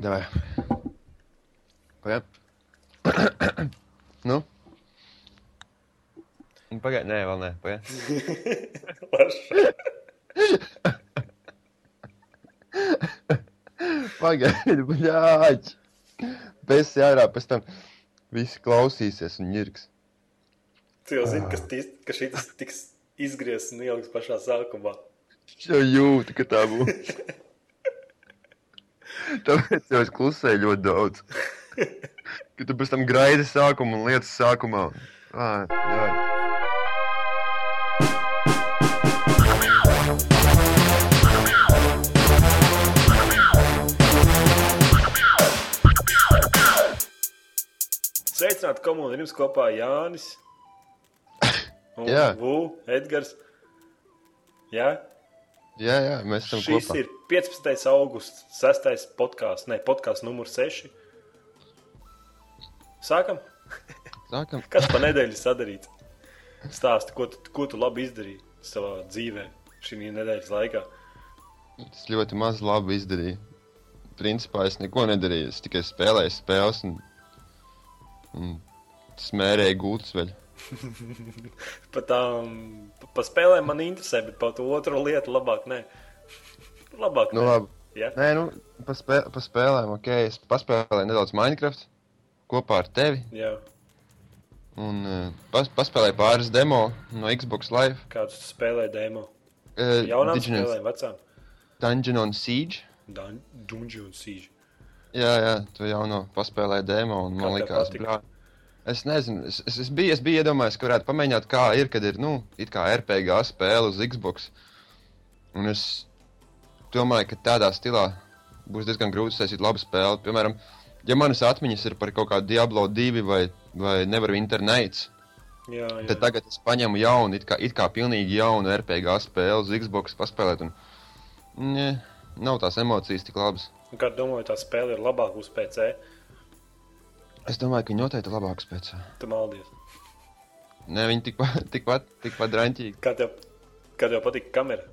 Davai. Pagaid. nu? Pagaid, nē, vēl nē. Pagaid. Pagaid, bļāķi. Bez jārā, pēc tam visi klausīsies un ņirgs. Tu jau zini, ka, tis, ka šis tiks izgriezts un ieliks pašā sākumā. Jau jūtu, ka tā būs. Tāpēc jau es klusēju ļoti daudz. Kad tu pēc tam graidi sākumu un lietas sākumā. Ā, jā. Sveicināti komunā, ir jums kopā Jānis. Un Jā. Vu, Edgars. Jā, jā, jā, mēs esam šis kopā. ir 15. augusts, 6. podkāsts, ne podkāsts numur 6. Sākam, Sākam. kas pa nedēļu sadarīts. Stāsti, ko tu, ko tu labi izdarīji savā dzīvē šī nedēļas laikā. Es ļoti maz labi izdarīju. Principā es neko nedarīju. Es tikai spēlēju spēles un, un smērēju gultas vēl. Par tām pa, pa spēlēm man interesē, bet par to otru lietu labāk nē. labāk Nu, nē. labi. Ja? Nē, nu, pa, spē, pa spēlēm, ok. Es paspēlēju nedaudz Minecraft kopā ar tevi. Jā, Un uh, pas, paspēlēju pāris demo no Xbox Live. kāds tu spēlē demo? Uh, Jaunām Dungeon- spēlēm, vecām. Dungeon on Siege. Dun- Dungeon Siege. Jā, jā, tu jau no paspēlēji demo, un man Kā tev liekas, patika? Es nezinu, es, es, es, biju, es biju iedomājies, ka varētu pamēģināt, kā ir, kad ir, nu, it kā RPG spēle uz Xbox. Un es domāju, ka tādā stilā būs diezgan grūti uztaisīt labu spēli. Piemēram, ja manas atmiņas ir par kaut kādu Diablo 2 vai, vai Never Internets, Jā, jā. tad tagad es paņemu jaunu, it kā, it kā pilnīgi jaunu RPG spēli uz Xbox paspēlēt, un ne, nav tās emocijas tik labas. Kā domāju, tā spēle ir labāka uz PC? Es domāju, ka viņi noteikti labāks pēc. Tu maldies. Nē, viņi tikpat, tikpat, tikpat draņķīgi. Kā tev, kā tev patīk kamera?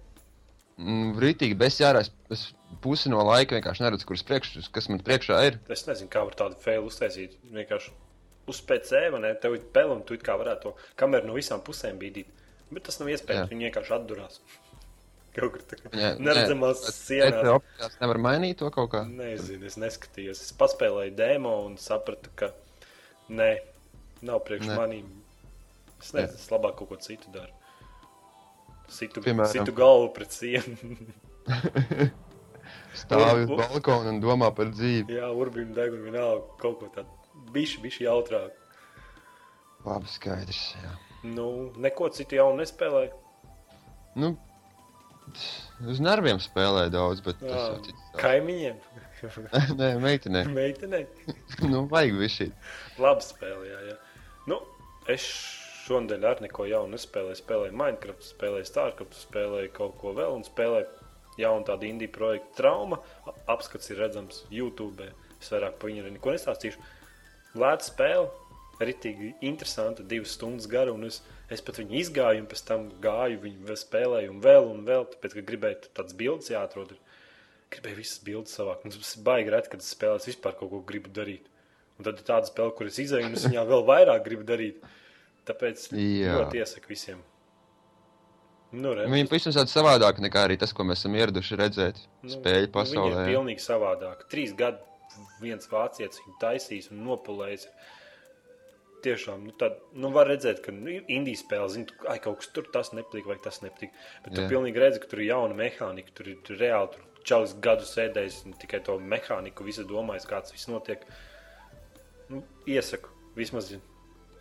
Mm, Rītīgi, bez jārā, es, pusi no laika vienkārši neredzu, kuras priekš, kas man priekšā ir. Es nezinu, kā var tādu failu uztaisīt. Vienkārši uz PC, vai ne? Tev ir pele, un tu kā varētu to kameru no visām pusēm bīdīt. Bet tas nav iespējams. Jā. Viņi vienkārši atdurās. Kaut kur tā kā Jā, neredzamās nē, sienās. bet opcijās nevar mainīt to kaut kā. Nezinu, es neskatījos. Es paspēlēju demo un sapratu, ka nē, nav priekš Nē. manīm. Es nezinu, es labāk kaut ko citu daru. Situ, Piemēram? situ galvu pret sienu. Stāvi uz balkona un domā par dzīvi. Jā, urbīna deguna vienalga kaut ko tādu. Bišķi, bišķi jautrāk. Labi, skaidrs. Jā. Nu, neko citu jaunu nespēlēju. Nu, uz nerviem spēlēja daudz, bet tas Jā, jau cits. stāsts. Kaimiņiem, Nē, meitenē. meitenei. nu, vajag visu. Labi spēlējā, jā. Nu, es šonadēļ ar neko jaunu nespēlēju. Spēlēju Minecraft, spēlēju Starcraft, spēlēju kaut ko vēl un spēlēju jaunu tādu indiju projektu trauma. Apskats ir redzams YouTube. Es vairāk par viņu arī neko nestāstīšu. Lēta spēle, ritīgi interesanta, divas stundas gara, un es, es pat viņu izgāju, un pēc tam gāju viņu spēlēju, un vēl, un vēl, tāpēc, ka gribēju tādas bildes jāatrod. Gribēju visas bildes savākt. Mums tas ir baigi reti, kad es spēlēju, vispār kaut ko gribu darīt. Un tad ir tāda spēle, kuras un es viņā vēl vairāk gribu darīt. Tāpēc Jā. ļoti iesaku visiem. Nu, re, Viņa pavisam tāda savādāka nekā arī tas, ko mēs esam ieraduši redzēt spēļu Viņa pasaulē. ir pilnīgi savādāka. Trīs gadi viens vācietis viņu taisīs un nopulējis. Tiešām, nu, tad, nu, var redzēt, ka nu, indijas spēle, zina, tu- ai, kaut kas tur tas nepatīk, vai tas nepatīk. Bet tu Jā. pilnīgi redzi, ka tur ir jauna mehānika, tur ir tur reāli tur čalis gadu sēdējis un tikai to mehāniku, visu domājis, kāds viss notiek. Nu, iesaku, vismaz,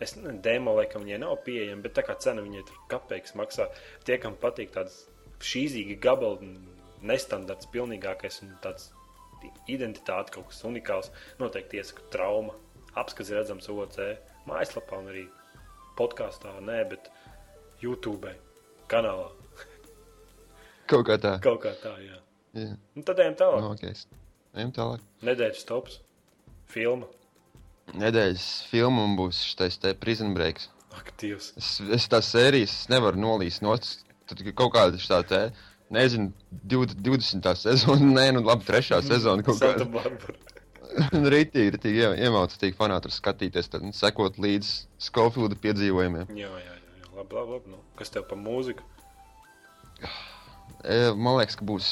es demo laikam viņai nav pieejama, bet tā kā cena viņai tur kapeiks maksā, tie, kam patīk tāds šīzīgi gabali, nestandarts, pilnīgākais un tāds identitāte, kaut kas unikāls, noteikti iesaku trauma. Apskats redzams OC mājaslapā un arī podkāstā, nē, bet YouTube kanālā. Kaut kā tā. Kaut kā tā, jā. Jā. Un tad ejam tālāk. Nu, okay. Ejam tālāk. Nedēļas tops. Filma. Nedēļas filma un būs šis te prison breaks. Ak, Dievs. Es, es tās sērijas nevaru nolīst no tad kaut kāda tā te, nezinu, 20. 20. sezona, nē, nu labi, trešā sezona kaut kāda. Rītīgi, rītīgi ie- iemācītīgi fanāti skatīties, tad nu, sekot līdz Skofilda piedzīvojumiem. Jā, jā, jā, jā. labi, labi. labi. Nu, kas tev par mūziku? E, Man liekas, ka būs,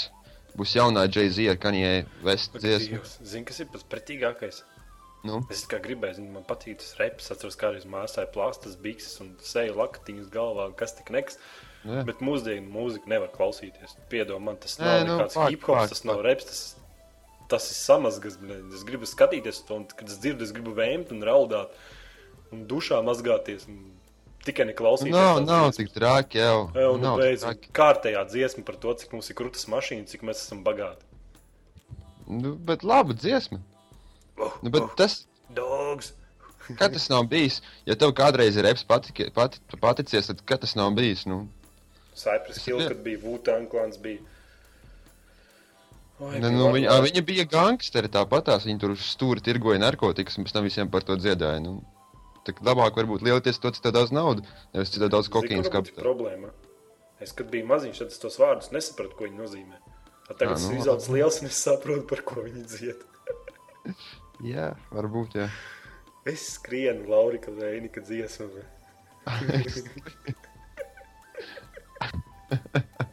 būs jaunā Jay-Z Kanye West dziesma. Zini, kas ir pats pretīgākais? Nu, Es kā gribēju, zinu, man patīk tas reps. Atceros, kā arī māsāja plāstas, bikses un seju lakatiņas galvā, kas tik neks. jā. Bet mūsdienu mūziku nevar klausīties. Piedod man, tas Nē, nav nu, nekāds fakt, hip hops, fakt, tas nav reps. Tas, tas ir samazgas. bļa. Es gribu skatīties to, un kad es dzirdu, es gribu vēmt un raudāt. Un dušā mazgāties. Un tikai neklausīties. nav, tās nav dziesmas. tik traki jau. Jā, un tik beidz kārtējā dziesma par to, cik mums ir krūtis mašīna, cik mēs esam bagāti. Nu, bet laba dziesma. Oh, Nu, bet tas, Dogs! kad tas nav bijis, ja tev kādreiz ir reps patiki, pati, paticies, tad kad tas nav bijis, nu, Cypress Hill, kad bija Wu-Tang klāns, bija. Oi, ne, nu viņa, viņa bija gangsteri tāpatās, viņi tur stūri tirgoja narkotikas, un pēc tam visiem par to dziedāja, nu. Tak labāk varbūt lielties to, cik tev daudz naudu, nevis cik tev daudz ir kapitāla. problēma. Es, kad biju maziņš, tad es tos vārdus nesapratu, ko viņi nozīmē. A tagad Ā, esmu nu, izaudzis liels un es saprotu, par ko viņi dzied. Jā, varbūt, jā. Es skrienu Laurika Reinika dziesmu.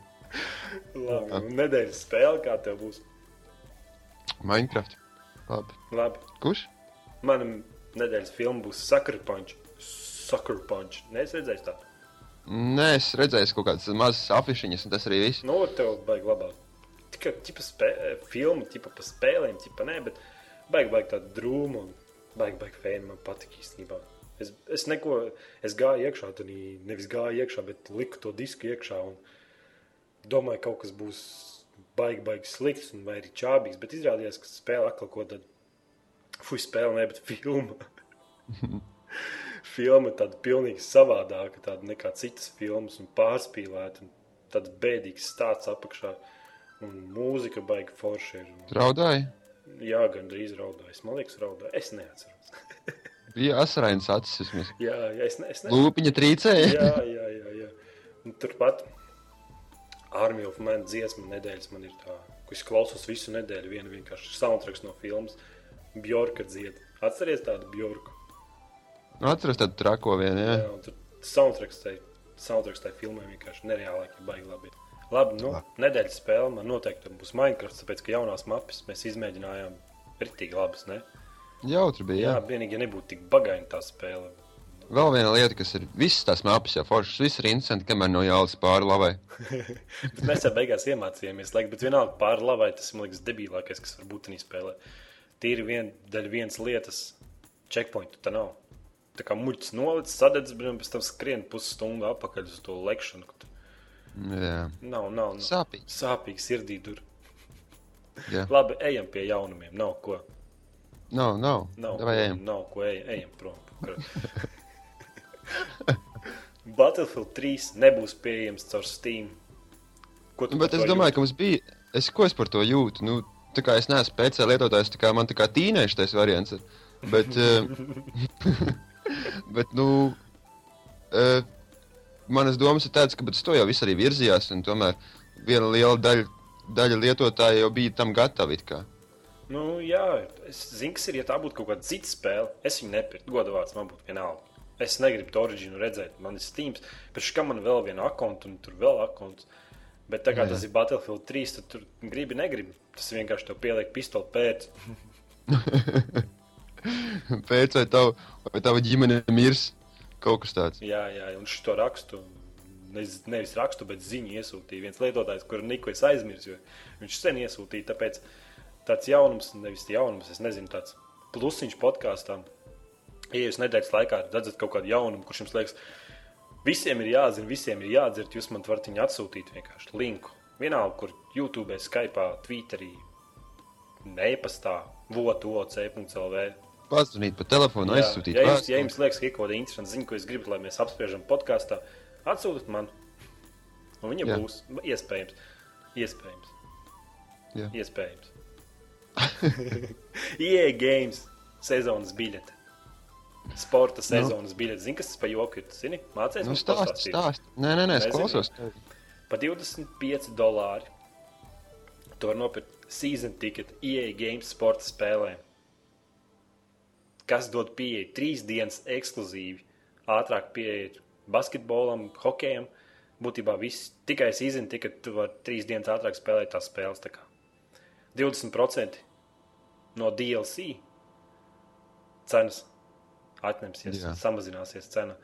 Labi, un nedēļas spēle, kā tev būs? Minecraft. Labi. Labi, Kurš? mana nedēļas filma būs Sucker Punch. Sucker Punch. Nē, es redzēju tādu. Nē, es redzēju kaut kādas mazas afišiņas, un tas arī viss. Nu, tev baigi labāk. Tikai tipa spē, filma, tipa pa spēlēm, tipa nē, bet baigi, baigi tāda drūma un baigi, baigi fēna man patīk īstenībā. Es, es neko, es gāju iekšā, tad nevis gāju iekšā, bet liku to disku iekšā un domāju, kaut kas būs baigi, baigi slikts un vai arī čābīgs, bet izrādījās, ka spēle atkal ko tad, fuj, spēle ne, bet filma. filma tāda pilnīgi savādāka tāda nekā citas filmas, un pārspīlēta, un tāds bēdīgs stāsts apakšā. Un mūzika baigi forša ir. Raudāja. Jā, gan drīz raudājis. Man liekas, raudāja. Es neatceros. Bija asarainas acis vismaz. jā, jā, es, ne, es ne... Lūpiņa trīcēja. jā, jā, jā, jā. Un turpat Army of Man dziesma nedēļas man ir tā, ko es klausos visu nedēļu. Viena vienkārši soundtracks no filmas Bjorka dzied. Atceries tādu Bjorku? Nu, Atceros tādu trako vienu, jā. Jā, un tur soundtracks tai, soundtracks tai filmai vienkārši nereālāki, baigi labi. Labi, nu, nedēļas spēle man noteikti būs Minecraft, tāpēc, ka jaunās mapas mēs izmēģinājām ritīgi labas, ne? Jautri bija, Jā, jā. vienīgi, ja nebūtu tik bagaini tā spēle. Vēl viena lieta, kas ir visas tās mapas, jau foršas, viss ir interesanti, kamēr no jālas pāri lavai. Bet mēs jau beigās iemācījāmies, laik, bet vienalga pāri lavai tas, man liekas, debilākais, kas var būt tādā spēlē. Tīri vien, daļa vienas lietas, checkpointu tā nav. Tā kā muļķis nolicis, sadedzis, un pēc tam skrien pusstundu apakaļ uz to lekšanu. ka tu- Jā. Nav, nav, nav. Sāpīgi. Sāpīgi sirdī tur. Labi, ejam pie jaunumiem. Nav ko. Nav, nav. Nav, ejam. nav ko ejam, ejam prom. Battlefield 3 nebūs pieejams caur Steam. Ko tu Nu, bet es domāju, jūti? ka mums bija. Es, ko es par to jūtu? Nu, tā kā es neesmu PC lietotājs, tā kā man tā kā tīnēšu tas variants. ir. Bet, eh, bet nu, eh, manas domas ir tādas, ka to jau viss arī virzījās, un tomēr viena liela daļa, daļa lietotāja jau bija tam kā. Nu, jā, es zinu, kas ir. Ja tā būtu kaut kāda cita spēle, es viņu nepirktu. Godavārds man būtu vienalga. Es negribu to originu redzēt. Man ir Steam, bet šim man vēl viena akkonta un tur vēl akkonts. Bet tā kā Jā. tas ir Battlefield 3, tad tur gribi, negribi. Tas vienkārši tev pieliek pistoli pēc. Pēc vai tava, vai tava ģimene mirs kaut kas tāds. Jā, jā, un šo rakstu. Nevis, nevis rakstu, bet ziņu iesūtīja viens lietotājs, kuru Niku es aizmirsu. Viņš sen iesūtīja, tāpēc tāds jaunums, nevis jaunums, es nezinu, tāds plusiņš podkāstām. Ja jūs nedēļas laikā redzat kaut kādu jaunumu, kurš jums liekas, visiem ir jāzina, visiem ir jādzird, jūs man varat viņu atsūtīt vienkārši linku. Vienalga, kur YouTube, Skype, Twitterī, e-pastā, votu.c.lv. Pazvanīt pa telefonu, Jā, aizsūtīt. Ja jums, ja jums liekas, ka ir kaut kāda interesanta ziņa, ko jūs gribat, lai mēs apspriežam podkāstā, atsūtiet man. Un viņa. Jā. būs iespējams. Iespējams. Jā. Iespējams. IE games sezonas biļete. Sporta sezonas biļete. Zini, kas tas par joku ir? Zini, mācīties Nu, stāst, stāst. Nē, nē, nē, es klausos. Par 25 dolāri. Tu vari nopirkt season ticket EA Games sporta spēlēm. kas dod pieeju trīs dienas ekskluzīvi, ātrāk pieeja basketbolam, hokejam. Būtībā viss tikai season ticket, tu vari trīs dienas ātrāk spēlēt tās spēles. Tā kā 20% no DLC cenas atņemsies, Jā. samazināsies cena.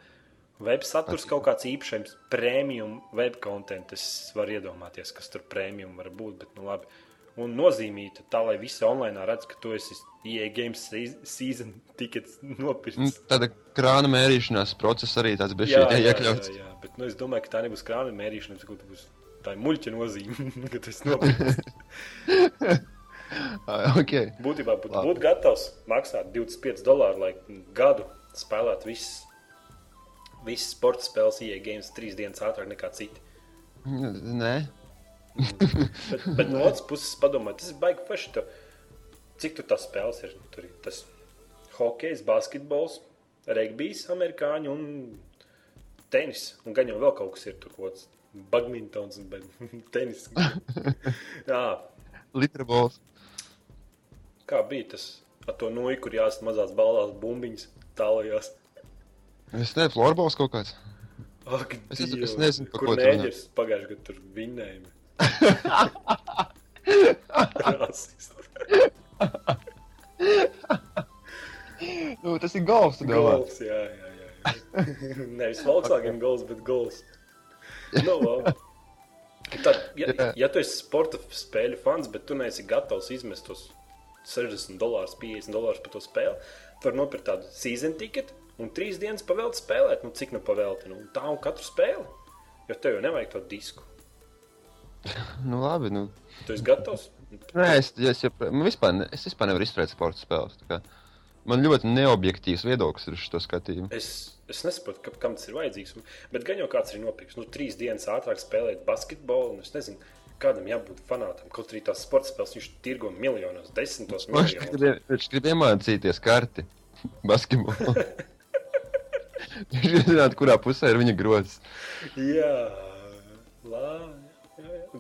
Web saturs kaut kāds īpašs, premium web content. Es varu iedomāties, kas tur premium var būt. Bet, nu, labi. Un nozīmīta tā, lai visi online redz, ka tu esi EA Games se- season tickets nopircis. Tāda krāna mērīšanās process arī tāds bija šeit jā, jā, iekļauts. jā, bet nu, es domāju, ka tā nebūs krāna mērīšana, bet būs tā muļķa nozīme, ka tas nopirks. Ah, ok. Būtībā Labi. būt gatavs maksāt 25 dolāru, lai gadu spēlētu visas, visas sporta spēles, EA Games trīs dienas ātrāk nekā citi. Nē, Bet, bet no otras puses, padomā, tas ir baigi paši. Tu, cik tur tas spēles ir? Tur ir tas hokejs, basketbols, regbijs, amerikāņu un tenis. Un gan jau vēl kaut kas ir tur kaut kāds badmintons un tenis. Jā, litrabols. Kā bija tas ar to noju, kur jāsat mazās balvās bumbiņas tālajās. Es nezinu, florbols kaut kāds. Ak, Es- es- es nezinu, kur ko nēģers pagājuši gadu tur vinnējumi. Nu, tas ir golfs, tu domā. Gols, jā, jā, jā. jā. Nevis Volkswagen gols, bet gols. Nu, labi. Tad, ja, ja tu esi sporta spēļu fans, bet tu neesi gatavs izmest tos 60 dolārus, 50 dolārus par to spēli, tu vari nopirkt tādu season ticket un trīs dienas pavēlēt spēlēt. Nu, cik nu pavēlēt? Nu, tā un katru spēli. Jo tev jau nevajag to disku. Nu, labi. Nu. Tu esi gatavs? Nē, es, es, jau, man vispār, ne, es vispār nevaru izturēt sporta spēles. Man ļoti neobjektīvs viedoklis ir šo skatījumu. Es, es nesaprotu, ka, kam tas ir vajadzīgs. Bet gan jau kāds ir nopircis. Nu, trīs dienas ātrāk spēlēt basketbolu. un Es nezinu, kādam jābūt fanātam. Kaut arī tās sporta spēles viņš tirgo miljonos, desmitos Viņš miljonos. grib, viņš grib iemācīties karti basketbolu. Viņš grib zināt, kurā pusē ir viņa grozs. Jā, labi.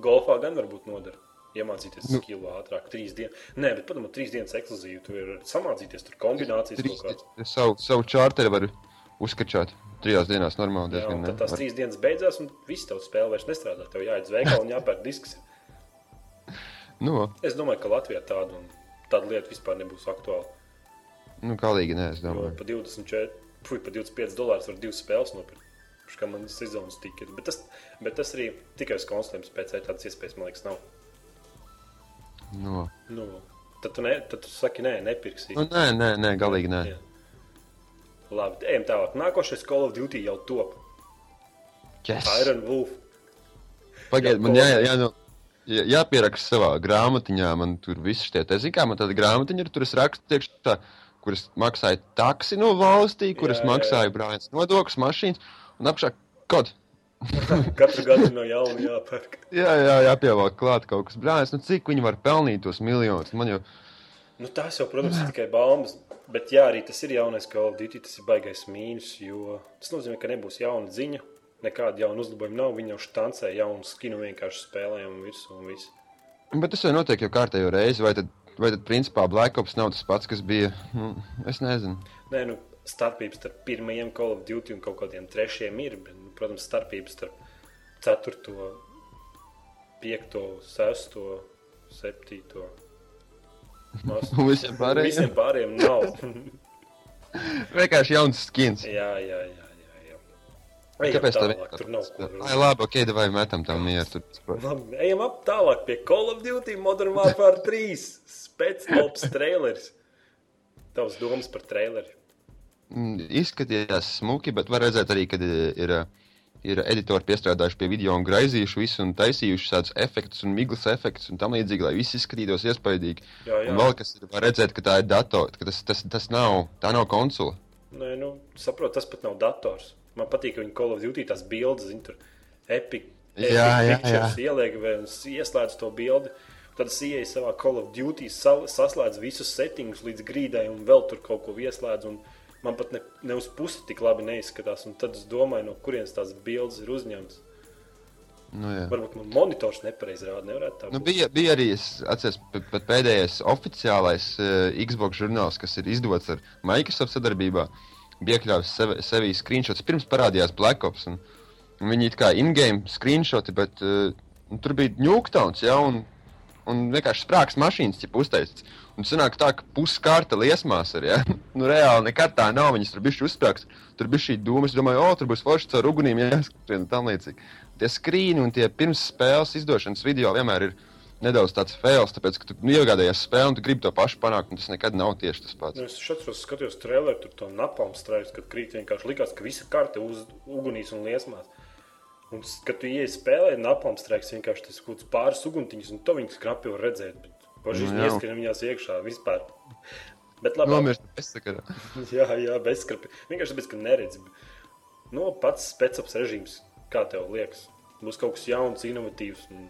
Golfā gan varbūt nodara. Iemācīties nu, skilu ātrāk, trīs dienas. Nē, bet padomā, trīs dienas ekskluzīvi. Tu vari samācīties, tur kombinācijas Trīs, kaut kādas. savu, savu čārteri varu uzskačāt trijās dienās normāli. Jā, diezgan, ne? tad tās trīs dienas beidzās, un viss tavs spēle vairs nestrādā. Tev jāiet uz veikalu un jāpērk disks. Nu, Es domāju, ka Latvijā tāda, un tāda lieta vispār nebūs aktuāla. nu galīgi nē, es Jo domāju. pa 24, puj, pa 25 dolārus var divas spēles nopirkt. Kā man sezonas tikai. Bet tas, bet tas arī tikai uz konsolēm spēcēji tādas iespējas, man liekas, nav. Nu, Nu, tad, tu ne, tad tu saki, nē, nepirksi. nu, nē, nē, nē, galīgi nē. Jā. Labi, ejam tālāk. Nākošais Call of Duty jau top. Yes. Iron Wolf. Pagaidiet, man jā, jā, nu, jā, jāpieraksta savā grāmatiņā. Man tur viss šie te zina, kā man tāda grāmatiņa ir. Tur es rakstu priekšā, kuras maksāju taksi no valstī, kuras maksāju brāļas nodokļus, mašīnas un apšā kaut. Katru gadu no jauna jāpērk. Jā, jā, jāpievelk klāt kaut kas brāļas. Nu, cik viņi var pelnīt tos miljonus? Jau Nu, tās jau, protams, ir tikai baumas. Bet jā, arī tas ir jaunais Call of Duty. Tas ir baisais mīnus, jo tas nozīmē, ka nebūs jauna ziņa. Nekāda jauna uzlabojuma nav. Viņi jau štancē jaunu skinu vienkārši spēlējumu virsū un visu. Bet tas jau notiek jau kārtējo reizi, vai tad, vai tad principā Black Ops nav tas pats, kas bija. Nu, es nezinu. Nē, nu, starpības starp pirmajiem Call of Duty un kaut kādiem trešajiem ir. Bet, nu, protams, starpības starp 4, 5, 6, 7. Un visiem pārējiem? Visiem pārējiem nav. Vienkārši jauns skins. jā, jā, jā. Ejam Kāpēc tā tālāk, tur nav Ai, labi, ok, vai metam tam mieru. Ejam ap tālāk pie Call of Duty Modern Warfare 3 spēcīgs trailers. Tavs domas par traileri? Mm, Izskatījās smuki, bet var redzēt arī, ka ir, ir editori piestrādājuši pie video un graizījuši visu un taisījuši tādus efektus un miglas efektus un tam līdzīgi, lai viss izskatītos iespaidīgi. Jā, jā. Un vēl kas ir, var redzēt, ka tā ir dators, ka tas, tas, tas nav, tā nav konsole. Nē, nu, saprotu, tas pat nav dators. Man patīk, ka viņi Call of Duty tās bildes, zina, tur epic, epic Jā, jā, jā. ieliek vai ieslēdz to bildi. Tad es ieeju savā Call of Duty, saslēdzu visus settingus līdz grīdai un vēl tur kaut ko ieslēdzu. un Man pat ne, ne uz pusi tik labi neizskatās. Tad es domāju, no kurienes tās bildes ir uzņemtas. Nu, jā. Varbūt man monitors nepareizi rāda. Nu, būt. bija, bija arī atceros, pat, pēdējais oficiālais uh, Xbox žurnāls, kas ir izdots ar Microsoft sadarbībā. Bija iekļāvis sevi, sevī screenshots. Pirms parādījās Black Ops. Un, un viņi it kā in-game screenshoti, bet uh, tur bija Newtons, ja, un, un vienkārši sprāgs mašīnas ķip uztaisīts. Un sanāk tā, ka puskārta liesmās ir, ja. nu, reāli nekad tā nav, viņas tur bišķi uzsprāgs. Tur bija šī dūma, es domāju, o, tur būs forši caur ugunīm jāskrien un tam līdzīgi. Tie skrīni un tie pirms spēles izdošanas video vienmēr ir nedaudz tāds fails, tāpēc, ka tu nu, iegādājies spēli un tu gribi to pašu panākt, un tas nekad nav tieši tas pats. Nu, es šatros skatījos traileru, tur to napalm strāvis, kad krīt vienkārši likās, ka visa karte uz ugunīs un liesmās. Un, kad tu ienāc spēlē, napalm strāvis vienkārši tas kaut kāds pāris uguntiņas, un to viņas knapi var redzēt. Paši Nu, ieskrien viņās iekšā vispār. Bet labi, Nomirst bezsakarā. jā, jā, bezskarpi. Vienkārši tāpēc, ka neredzi. Nu, pats spēcams režīms, kā tev liekas, būs kaut kas jauns, inovatīvs. Un...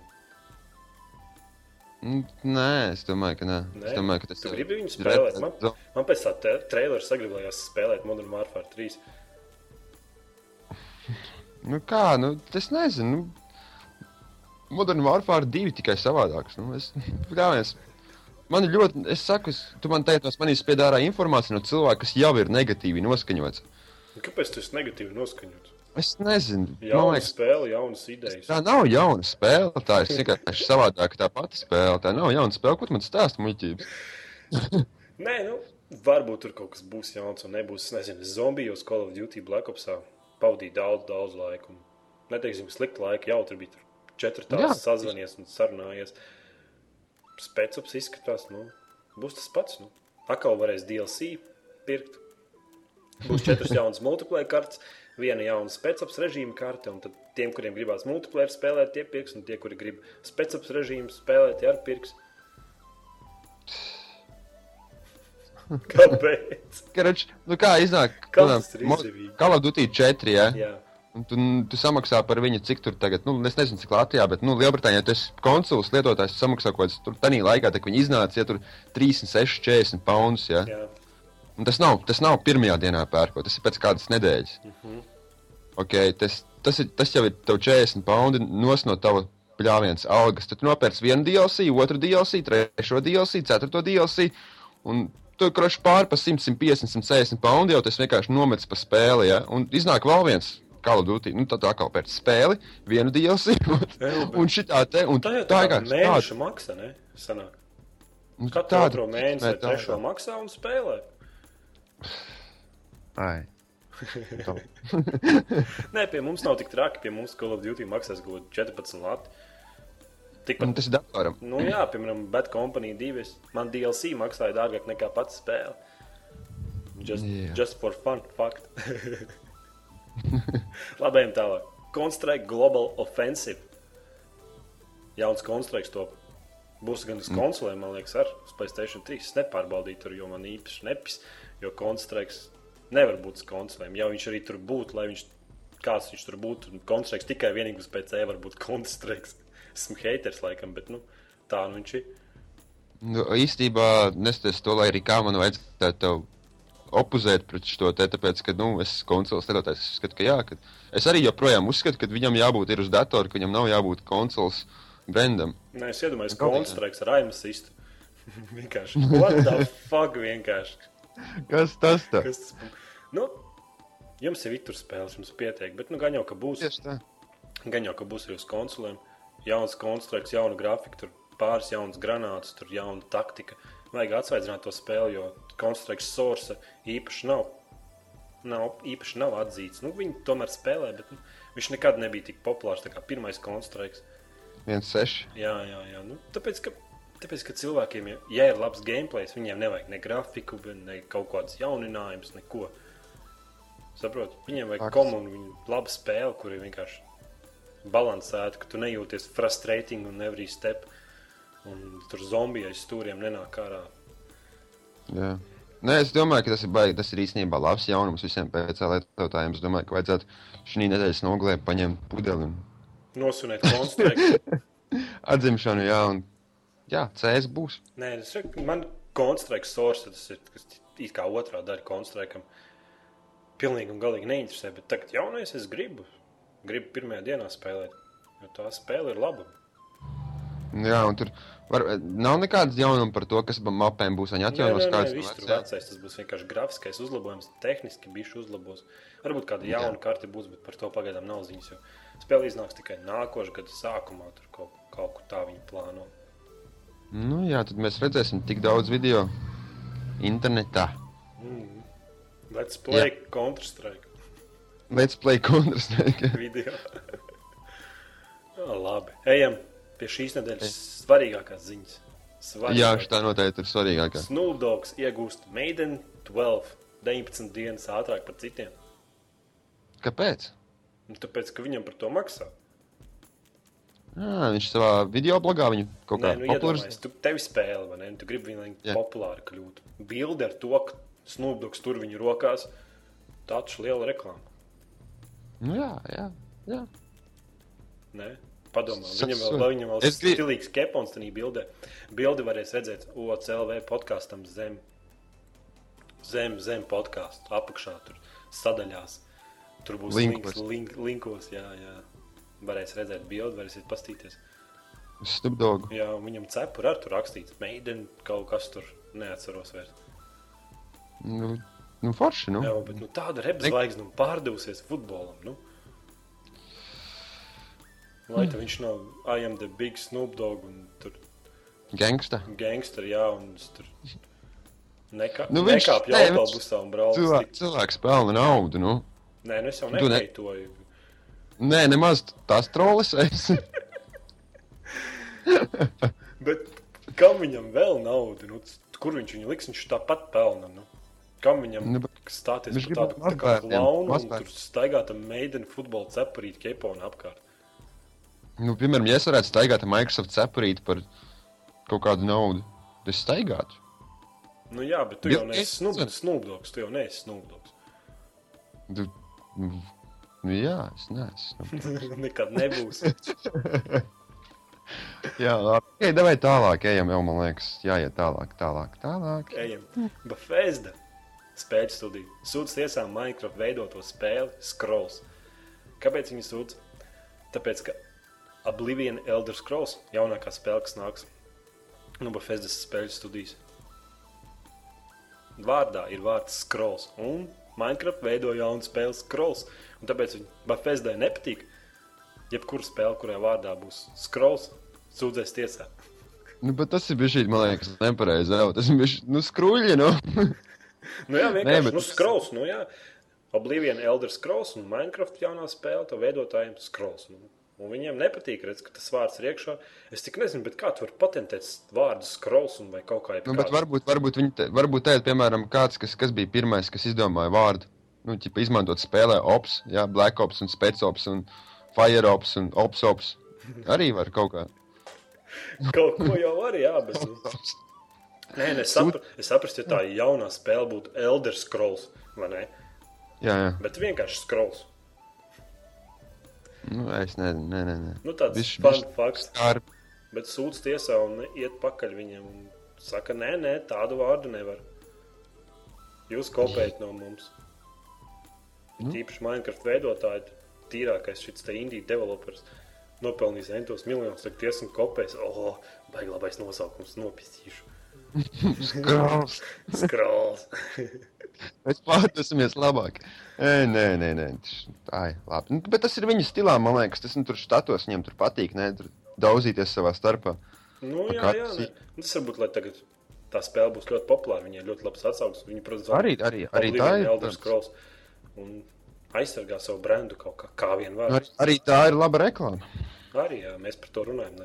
Mm, Nē, es domāju, ka nē. Nē? Es domāju, ka tas ir- gribi viņu spēlēt? Man, man pēc tā trailera sagribējās spēlēt Modern Warfare 3. Nu kā, nu, es nezinu. Nu, Modern Warfare 2 tikai savādāks. Nu, es, ļaujies. Man ir ļoti, es saku, es, tu man teici, tas manīs piedārā informācija no cilvēka, kas jau ir negatīvi noskaņots. Kāpēc tu esi negatīvi noskaņots? Es nezinu, Jauna man liekas, spēle, jaunas idejas. tā nav jauna spēle. Tā ir vienkārši savādāka tā pati spēle. Tā nav jauna spēle, tu man stāsti muļķības. Nē, nu, varbūt tur kaut kas būs jauns un nebūs. Es nezinu, zombijos Call of Duty Black Opsā pavadīju daudz, daudz laika. Neteiksim, slikti laiki, jau tur bija tur četri tādi sazvanies un sarunājies. Spēcams izskatās, nu, būs tas pats. Nu. Atkal varēs DLC pirkt. Būs četras jaunas multiplayer kartes, viena jauna spēcams režīma karte, un tad tiem, kuriem gribās multiplayer spēlēt, tie pirks, un tie, kuri grib spēcams režīmu spēlēt, tie arī pirks. Kāpēc? Karač, nu kā iznāk? Call of Duty 4, ja? Jā, Un tu, tu samaksā par viņu, cik tur tagad, nu, es nezinu, cik Latvijā, bet, nu, Lielbritānijā tas konsuls lietotājs tu samaksā kaut kāds tur tādā laikā, kad viņi iznāca, ja tur 36, 40 pounds, ja. jā. Un tas nav, tas nav pirmajā dienā pērkot, tas ir pēc kādas nedēļas. Mm -hmm. okay, tas, tas, ir, tas jau ir tev 40 poundi nos no tava pļāvienas algas. Tad tu nopērci vienu DLC, otru DLC, trešo DLC, ceturto DLC. Un tu kroši pāri pa 100, 150, 160 poundi jau tas vienkārši nomets pa spēli. Ja? Un iznāk vēl viens. Call of Duty, nu tad atkal pēc spēli, vienu DLC, un, šitā te, un Tā jau tā tā kā mēneša maksa, ne? Sanāk. nu, Katru tāda otro mēnesi vai tā trešo ir. maksā un spēlē. Ai. Tā. Nē, pie mums nav tik traki. Pie mums Call of Duty maksās kādi 14 lati. Tikpat, tas ir datoram. nu jā, piemēram, Bad Company 2. es- Man DLC maksāja dārgāk nekā pats spēle. Just, Jā. just for fun, fakt. Labi, ejam tālāk. Counter-Strike Global Offensive. Jauns Counter-Strike top. Būs gan uz konsolēm, man liekas, ar PlayStation 3. Es nepārbaudīju tur, jo man īpaši nepis. Jo Counter-Strike nevar būt uz konsolēm. Ja viņš arī tur būtu, lai viņš kāds viņš tur būtu, Counter-Strike tikai vienīgi uz PC var būt Counter-Strike. Esmu haters laikam, bet nu, tā nu viņš ir. Nu, īstenībā, neskatoties to, lai arī kā man vajadzētu tev opuzēt pret šo te, tāpēc, ka, nu, es konsoles lietotājs, uzskatu, ka jā, ka es arī joprojām uzskatu, ka viņam jābūt ir uz datora, ka viņam nav jābūt konsoles brandam. Nē, es iedomājos, ka Galīgi. Counter-Strike ar aimasistu. vienkārši. What the fuck vienkārši? Kas tas tā? Kas tas? Nu, jums ir tur spēles, jums pietiek, bet nu, gan jau, ka būs. Tieši tā. Gan jau, ka būs arī uz konsolēm. Jauns konstrukts, jauna grafika, tur pāris jaunas granātas, tur jauna taktika. Vajag atsvaidzināt to spēli, jo konstrukts source īpaši nav. Nav īpaši nav atzīts. Nu, viņi tomēr spēlē, bet nu, viņš nekad nebija tik populārs kā pirmais konstrukts. 1,6. Jā, jā, jā. Nu, tāpēc, ka, tāpēc, ka cilvēkiem, ja, ir labs gameplay, viņiem nevajag ne grafiku, ne kaut kādas jauninājumus, neko. Saprotu, viņiem vajag komunu, viņu labu spēli, kur ir vienkārši balansēta, ka tu nejūties frustrating un every step. Un tur zombiju aiz stūriem nenāk ārā. Jā. Nē, es domāju, ka tas ir, baigi, tas ir īstenībā labs jaunums visiem PC lietotājiem. Es domāju, ka vajadzētu šī nedēļas nogalē paņemt pudeli un Nosunēt konstruktu. atzimšanu, jā, un jā, CS būs. Nē, es saku, man konstrukts source, tas ir kas it kā otrā daļa konstruktam. Pilnīgi un galīgi neinteresē, bet tagad jaunais es gribu. Gribu pirmajā dienā spēlēt. Jo tā spēle ir laba. Jā, un tur var, nav nekādas jaunumas par to, kas mapēm būs. Viņi atjaunos nē, nē, nē, tur vecais, tas būs vienkārši grafiskais uzlabojums, tehniski bišķi uzlabos. Varbūt kāda jauna karte būs, bet par to pagaidām nav ziņas. Spēle iznāks tikai nākošā gada sākumā, tur kaut, kaut kur tā viņi plāno. Nu, jā, tad mēs redzēsim tik daudz video internetā. Mm. Let's play Counter-Strike Let's play Counter-Strike. video. Jā, labi, ejam pie šīs nedēļas svarīgākās ziņas. jā, tā noteikti ir svarīgākā. Snoop Dogs iegūst Maiden 12, 19 dienas ātrāk par citiem. Kāpēc? Nu, tāpēc, ka viņam par to maksā. Jā, viņš savā video blogā viņu kaut kā Nē, nu, iedomājies, tu tevi spēle, vai ne? Tu gribi viņu, lai Jā. populāri kļūtu. Bilde ar to, ka Snoop Dogs tur viņu rokās, tā taču liela reklāma. Nu, jā, jā, jā. Nē? Padomā, viņam vēl, viņam vēl es stilīgs kepons tajā bildē. Bildi varēs redzēt OCLV podkāstam zem, zem, zem podkāstu apakšā, tur sadaļās. Tur būs Linkos. link, linkos, jā, jā. Varēs redzēt bildi, varēsiet pastīties. Stupdogu. Jā, viņam cepur ar tur rakstīts, meiden kaut kas tur neatceros vairs. Nu, nu forši, nu. Jā, bet nu, tāda repzvaigzne pārdevusies futbolam. Nu. Vai Hmm. tā viņš nav I am the big Snoop Dogg un tur Gangsta. gangsteri, jā, un tur nekā, Nu, nu, viņš- nē, viņš- autobusā un braucu. Cilvēks, cilvēks pelna naudu, nu. Nē, nu es jau Tu ne-. Nē, nemaz tās trolis es. Bet kam viņam vēl naudu? Nu, kur viņš viņu liks? Viņš tāpat pelna. Nu. Kam viņam Nu, bet stāties par tādu tā kā klaunu un tur staigāt ar meideni futbolu cepurīt keponu apkārt? Nu, piemēram, ja es varētu staigāt ar Microsoft cepurīti par kaut kādu naudu, tad es staigātu. Nu jā, bet tu jau neesi Dogs, tu jau neesi Snoop Dogs. Tu, nu, nu, jā, es neesmu. Nekad nebūs. jā, labi. Ej, davai tālāk, ejam jau, man liekas, jāiet tālāk, tālāk, tālāk. Ejam. Bethesda spēļu studija. Sūdz tiesām Minecraft veidoto spēli Scrolls. Kāpēc viņi sūdz? Tāpēc, ka Oblivion Elder Scrolls jaunākā spēle, kas nāks no Bethesda spēļu studijas. Vārdā ir vārds Scrolls. Un Minecraft veido jaunu spēli Scrolls. Un tāpēc viņi Bethesdai nepatīk. Jebkura spēle, kurā vārdā būs Scrolls, sūdzēs tiesā. Nu, bet tas ir bijis, man liekas, nepareizi. Tas ir bijis, nu, skruļi, nu. Nu jā, vienkārši bet nu, scrolls. Nu, jā. Oblivion Elder Scrolls un Minecraft jaunā spēle, to veidotājiem scrolls. Nu. Un viņiem nepatīk, redz, ka tas vārds ir iekšā. Es tik nezinu, bet kā tu vari patentēt vārdu scrolls un vai kaut kā nu bet varbūt, varbūt, viņi te, varbūt te, piemēram, kāds, kas, kas bija pirmais, kas izdomāja vārdu. Nu, ķipa, izmantot spēlē ops, jā, Black Ops un Spec Ops un Fire Ops un Ops Ops. Arī var kaut kā. Kaut ko jau var, jā, bet. Nē, nē, es, sapra, es saprotu, ja tā jaunā spēle būtu Elder Scrolls, vai ne? Jā, jā. Bet vienkārši scrolls. Nu, es nezinu, nē, nē. nē. Nu, tāds Bišķi- fun bišķi fakts. Skār, Bet sūdz tiesā un iet pakaļ viņam un saka, nē, nē, tādu vārdu nevar. Jūs kopējat no mums. Nu. Tīpaši Minecraft veidotāji, tīrākais šis te indīgi developers, nopelnījis entos miljonus, tagad tiesa un kopēs. Oh, baigi labais nosaukums, nopistīšu. Skrāls. Skrāls. Mēs pārtaisimies labāk. Ē, nē, nē, nē. Tā ir labi. Nu, bet tas ir viņa stilā, man liekas. Tas nu, tur štatos viņam tur patīk, ne? Tur daudzīties savā starpā. nu, jā, Kā jā, tas nē. Nu, Tas varbūt, lai tagad tā spēle būs ļoti populāra, viņai ļoti labs atsauksmes. Viņi, protams, Arī, arī, arī tā ir. Elder Scrolls un aizsargā savu brendu kaut kā, kā vien var. Arī, arī tā ir laba reklāma. Arī jā, mēs par to runājam.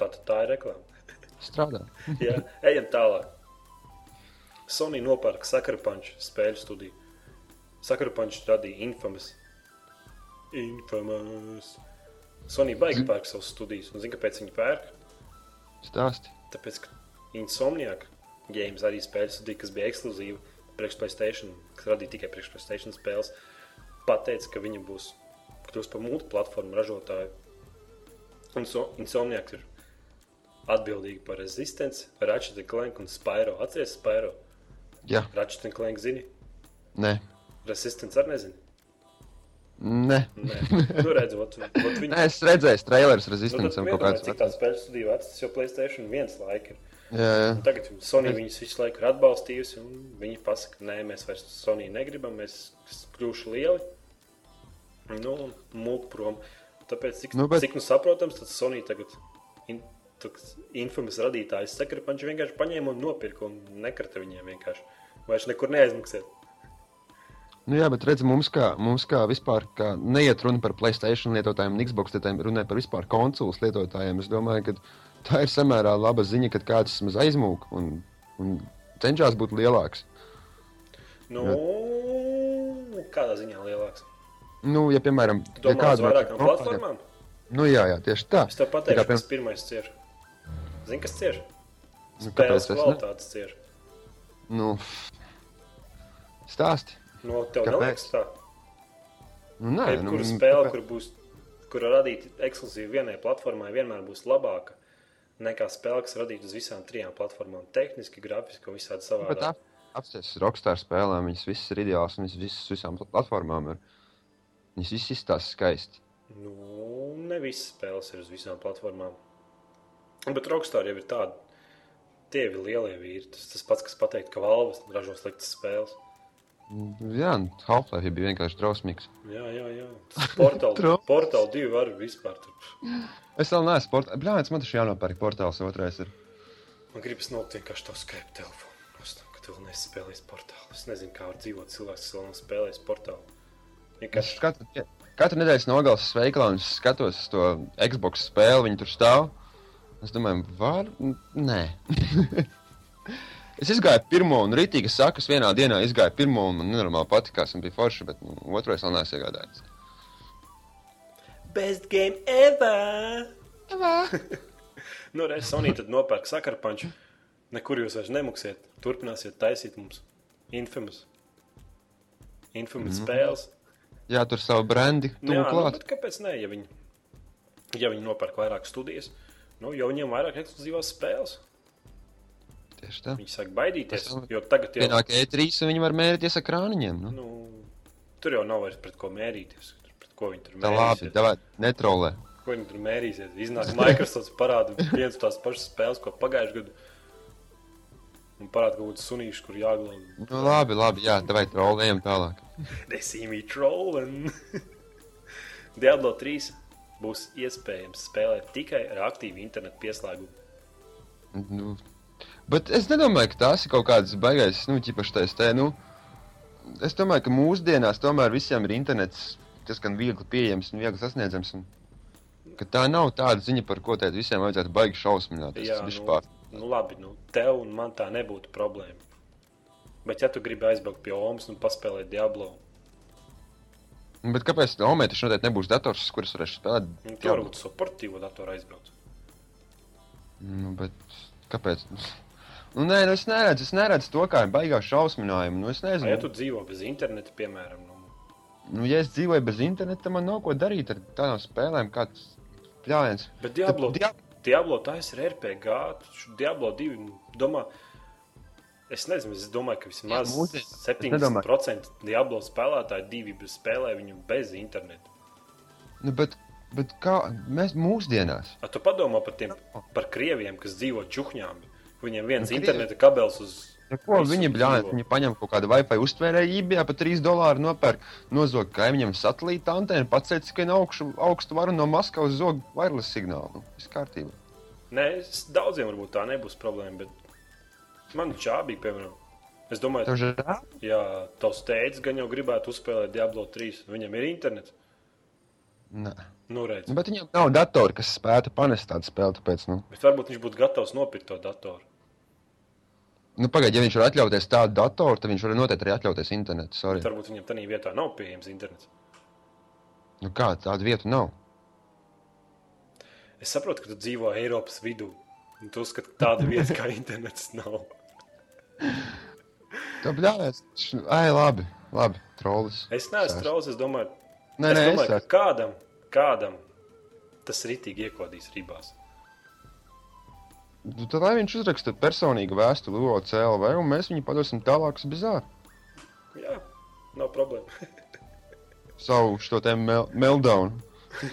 Tā, tā ir reklāma. Strādā. Jā, ejam tālāk. Sony nopērka Sakarpanču spēļu studiju. Sakarpančs radīja Infamous. Infamous. Sony baigi pērk savus studijas. Un zini, kāpēc viņi pērk? Stāsti. Tāpēc, ka Insomniac Games arī spēļu studija, kas bija ekskluzīva priekš PlayStation, kas radīja tikai priekš PlayStation spēles, pateica, ka viņa būs kļūst par multiplatformu ražotāju. Un so, Insomniac ir atbildīgi par Resistance, Ratchet Clank un Spyro. Atceries Spyro? Jā, Ratchet Clank zini? nē. Resistance arī nezini. Nē, Nē, nu, redzot, ot, viņi... Nē es redzēju, trailers Nu, Resistance un kaut kāds. cik tā spēļu studiju vecs, tas jau Playstation viens laika ir. Jā, jā. Un tagad Sony viņus visu laiku ir atbalstījusi, un viņi pasaka, nē, mēs vairs Sony negribam, mēs kļūšu lieli. Nu, mūk prom. Tāpēc, cik, Nu, nu, bet... cik nu saprotams, tad Sony tagad in, infamas radītājs saka, ka viņš vienkārši paņēma un nopirka un nekrata viņiem vienkārši. Vairs nekur neaizmaksāt. Nu, jā, bet redz, mums kā, mums kā vispār kā neiet runa par Playstation lietotājiem un Xbox lietotājiem, runē par vispār konsoles lietotājiem. Es domāju, ka tā ir samērā laba ziņa, kad kāds vismaz aizmūg un, un cenšas būt lielāks. Nu, kādā ziņā lielāks? Nu, ja, piemēram, Tu domā uz no platformām? Nu, jā, jā, tieši tā. Es tev pateikšu, kā, kas pirmais cieš. Zini, kas cieš? Nu, kāpēc kvalitātes cieš. Nu, stāsti. No tev Kāpēc? neliekas tā. Nu, nē, Jebkura nu, nu, spēle, kāpēc? kur būs, kur radīta ekskluzīvi vienai platformai, vienmēr būs labāka nekā spēle, kas radīta uz visām trijām platformām. Tehniski, grafiski un visādi Nu, Bet savādāk. apstāties Rockstar spēlēm, viņas visas ir ideālas viņas visas visām plat- platformām ir. Viņas visas izstāsta skaisti. Nu, ne visas spēles ir uz visām platformām. Bet Rockstar jau ir tāda. Tie ir lielie vīri. Tas tas pats, kas pateikt, ka Valves ražo sliktas spēles. Nu, Jā, Half-Life bija vienkārši drausmīgs. Jā, jā, jā. Tas Portal, Trumps. portal 2 var vispār. Tur. Es vēl neesmu sportā. Bļāvis, man taču jānopērk portāls otrais. Ir. Man gribas nolikt vienkārši to Skype telefonu. Nost, Ka tu vēl nespēlējies portālu. Es nezinu, kā var dzīvot cilvēks, kas vēl nav spēlējis portālu. Es Vienkārši katru, katru nedēļas nogalas veikalā un es skatos to Xbox spēli, viņi tur stāv. Es domāju, var? Nē. es izgāju pirmo un rītīgi saku, es vienā dienā izgāju pirmo un man nenormāli patikās un bija forši, bet nu, otrais vēl neesmu iegādājies. Best game ever! nu, reiz Sony tad nopērk sakarpanču. Nekur jūs vairs nemaksiet. Turpināsiet taisīt mums infamous. Infamous mm. spēles. Jā, tur savu brendi Nu, jā, nu, bet kāpēc ne? Ja viņi, ja viņi nopērk vairāk studijas, nu, jau viņiem vairāk ekskluzīvās spēles. Tieši tā. Viņi sāk baidīties. Jau- Jo tagad jau Pienāk E3 un viņi var mērīties ar krāniņiem. Nu. nu, tur jau nav vairs pret ko mērīties. Pret ko viņi tur Tā labi, mērīsies? davai, netrolē. Ko viņi tur mērīsies? Iznāk Microsoft parāda viens tās pašas spēles, ko pagājušajā gadā. Un parāda kaut kādu sunīšu, kur jāglauj. Nu, labi, labi, jā, davai trolējam tālāk. They see me trolling. Diablo 3 būs iespējams spēlēt tikai ar aktīvu internetu pieslēgumu. Nu, bet es nedomāju, ka tās ir kaut kādas baigais, nu, ķipašais te, nu. Es domāju, ka mūsdienās tomēr visiem ir internets diezgan viegli pieejams un viegli sasniedzams. Un, tā nav tāda ziņa, par ko teikt, visiem vajadzētu baigi šausmināt. Jā, nu, vispār. nu labi, nu tev un man tā nebūtu problēma. Bet ja tu gribi aizbraukt pie Omas un paspēlēt Diablo, Bet kāpēc Omei taču noteikti nebūs dators, uz kuras varēšu spēlēt? nu, tu varbūt sportīvo datoru aizbraukt. Nu, bet kāpēc? Nu, nē, nu, es neredzu, es neredzu to kā baigā šausminājumu. Nu, es nezinu, ja tu dzīvo bez interneta, piemēram, nu, nu, ja es dzīvoju bez interneta, man nav ko darīt ar tādām spēlēm, kāds pļāviens. bet Diablo, Dia- Diablo tā ir RPG, Diablo 2, nu, domā, es nezinu, es domāju, ka vismaz Jā, mūsdienās. Es 70% Diablo spēlētāji divi spēlē viņu bez interneta. Nu, bet, bet kā mēs mūsdienās? A, tu padomā par tiem, par krieviem, kas dzīvo čuhņām. Viņiem viens Nu, krievi- interneta kabels uz. Ja ko viņi dzīvo. Viņi paņem kaut kādu Wi-Fi uztvērēju eBay par 3 dolāru, nopērk, nozog kaimiņam satelīta antenu, ka ir augšu, augstu varu no Maskavas zog wireless signālu. Nu, viss kārtībā. Nē, es- daudziem varbūt tā nebūs problēma, bet man čābīgi, piemēram. Es domāju, Tev žēl? ja tavs teicis, gan jau gribētu uzspēlēt Diablo 3, viņam ir internets. Nē. Nu, redz. Nu, bet viņam nav datora, kas spētu panest tādu spēli, tāpēc, nu. Bet varbūt viņš būtu gatavs nopirkt to datoru. Nu, pagaid, ja viņš var atļauties tādu datoru, tad viņš var noteikti arī atļauties internetu. Varbūt viņam tādā vietā nav pieejams internets. Nu, kā tāda vieta nav? Es saprotu, ka tu dzīvo Eiropas vidū. Un tu uzskati, ka tāda vieta kā internets nav. Tā bļāvis. Ai, labi, labi, trolis. Es neesmu trauls, es domāju, Nē, es nē, domāju es ka kādam, kādam tas ritīgi iekodīs ribās. Nu, Tad lai viņš uzraksta personīgu vēstuli OCLV, un mēs viņu padosim tālāk uz bizāru. Jā, nav problēma. savu šo te mel meltdown.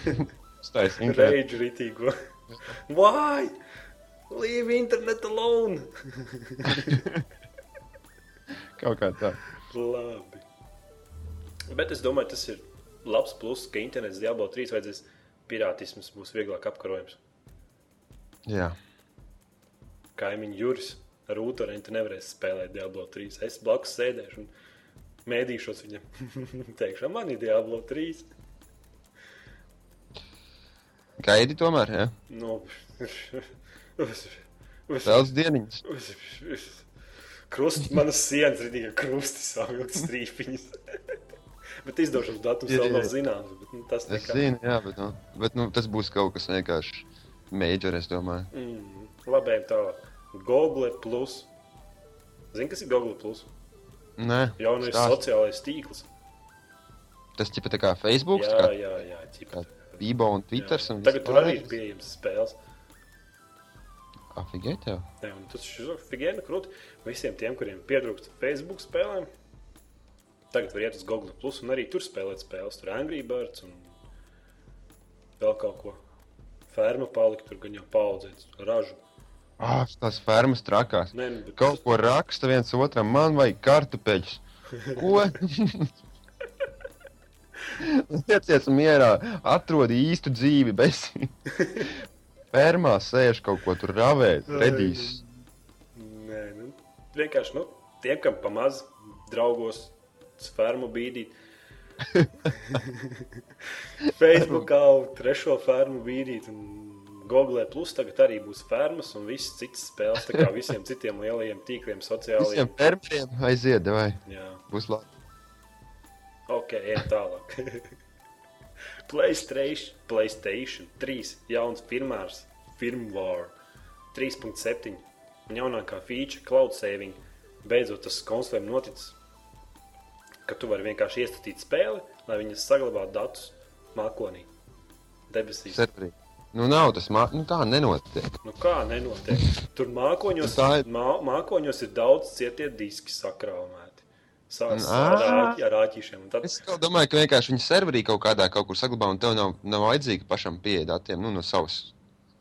Stais internet. Rage ritīgo. Why? Leave internet alone! Kaut kā tā. Labi. Bet es domāju, tas ir labs pluss, ka internets Diablo 3 vajadzēs pirātisms būs vieglāk apkarojams. Jā. Kaimiņš Juris ar rūtorentu nevarēs spēlēt Diablo 3. Es blakus sēdēšu un mēdīšos viņam. Teikšu, man ir Diablo 3. Gaidi tomēr, jā. Nu, Vēl dieniņas. Krusts, manas sienas ir tikai krusti, savilkts strīpiņas. bet izdošanas datums Ir, vēl nav zināms. Bet, nu, tas nekā. zinu, jā, bet, nu, bet nu, tas būs kaut kas vienkārši major, es domāju. Mm, labi, tālāk. Google Plus. Zini, kas ir Google Plus? Nē, Jaunais stāsti. sociālais tīkls. Tas tipa tā kā Facebook, Jā, kā jā, jā. ķipa. Bībo un Twitter. Jā. Un Tagad tur arī ir pieejams spēles. Afigēt jau. Jā, un tas ir figēna krūti visiem tiem, kuriem pietrūkst Facebook spēlēm. Tagad var iet uz Google Plus un arī tur spēlēt spēles. Tur Angry Birds un vēl kaut ko. Ferma palika tur gan jau paudzēts ražu. Ah, tās fermas trakās. Nē, nu, bet Kaut ko raksta viens otram, man vajag kartupeļus. Ko? Ieciet mierā, atrod īstu dzīvi, bez fermā sēž kaut ko tur ravēt, redīs. Nē, nu, vienkārši nu, tiem, kam pamaz draugos fermu bīdīt. Facebookā trešo fermu bīdīt. Un Google Plus tagad arī būs fermas un visas citas spēles. Tā kā visiem citiem lielajiem tīkliem, Visiem sociālajiem. fermeriem aiziet, vai Jā, būs labi. ok, ejam tālāk. PlayStation, PlayStation 3 jauns firmārs, firmware 3.7 un jaunākā feature cloud saving. Beidzot, tas konsolēm noticis, ka tu vari vienkārši iestatīt spēli, lai viņas saglabātu datus mākonī, debesīs. Serverī. Nu, nav tas, mā... nu, tā nenotiek. Nu, kā nenotiek? Tur mākoņos, Tā ir- mā, mākoņos ir daudz cietie diski sakrāmēti. Sāc Ā. ar, āķi, ar āķīšiem. Un Tad, Es domāju, ka vienkārši viņi serverī kaut kādā kaut kur saglabā, un tev nav, nav vajadzīga pašam pieeja datiem nu, no savas,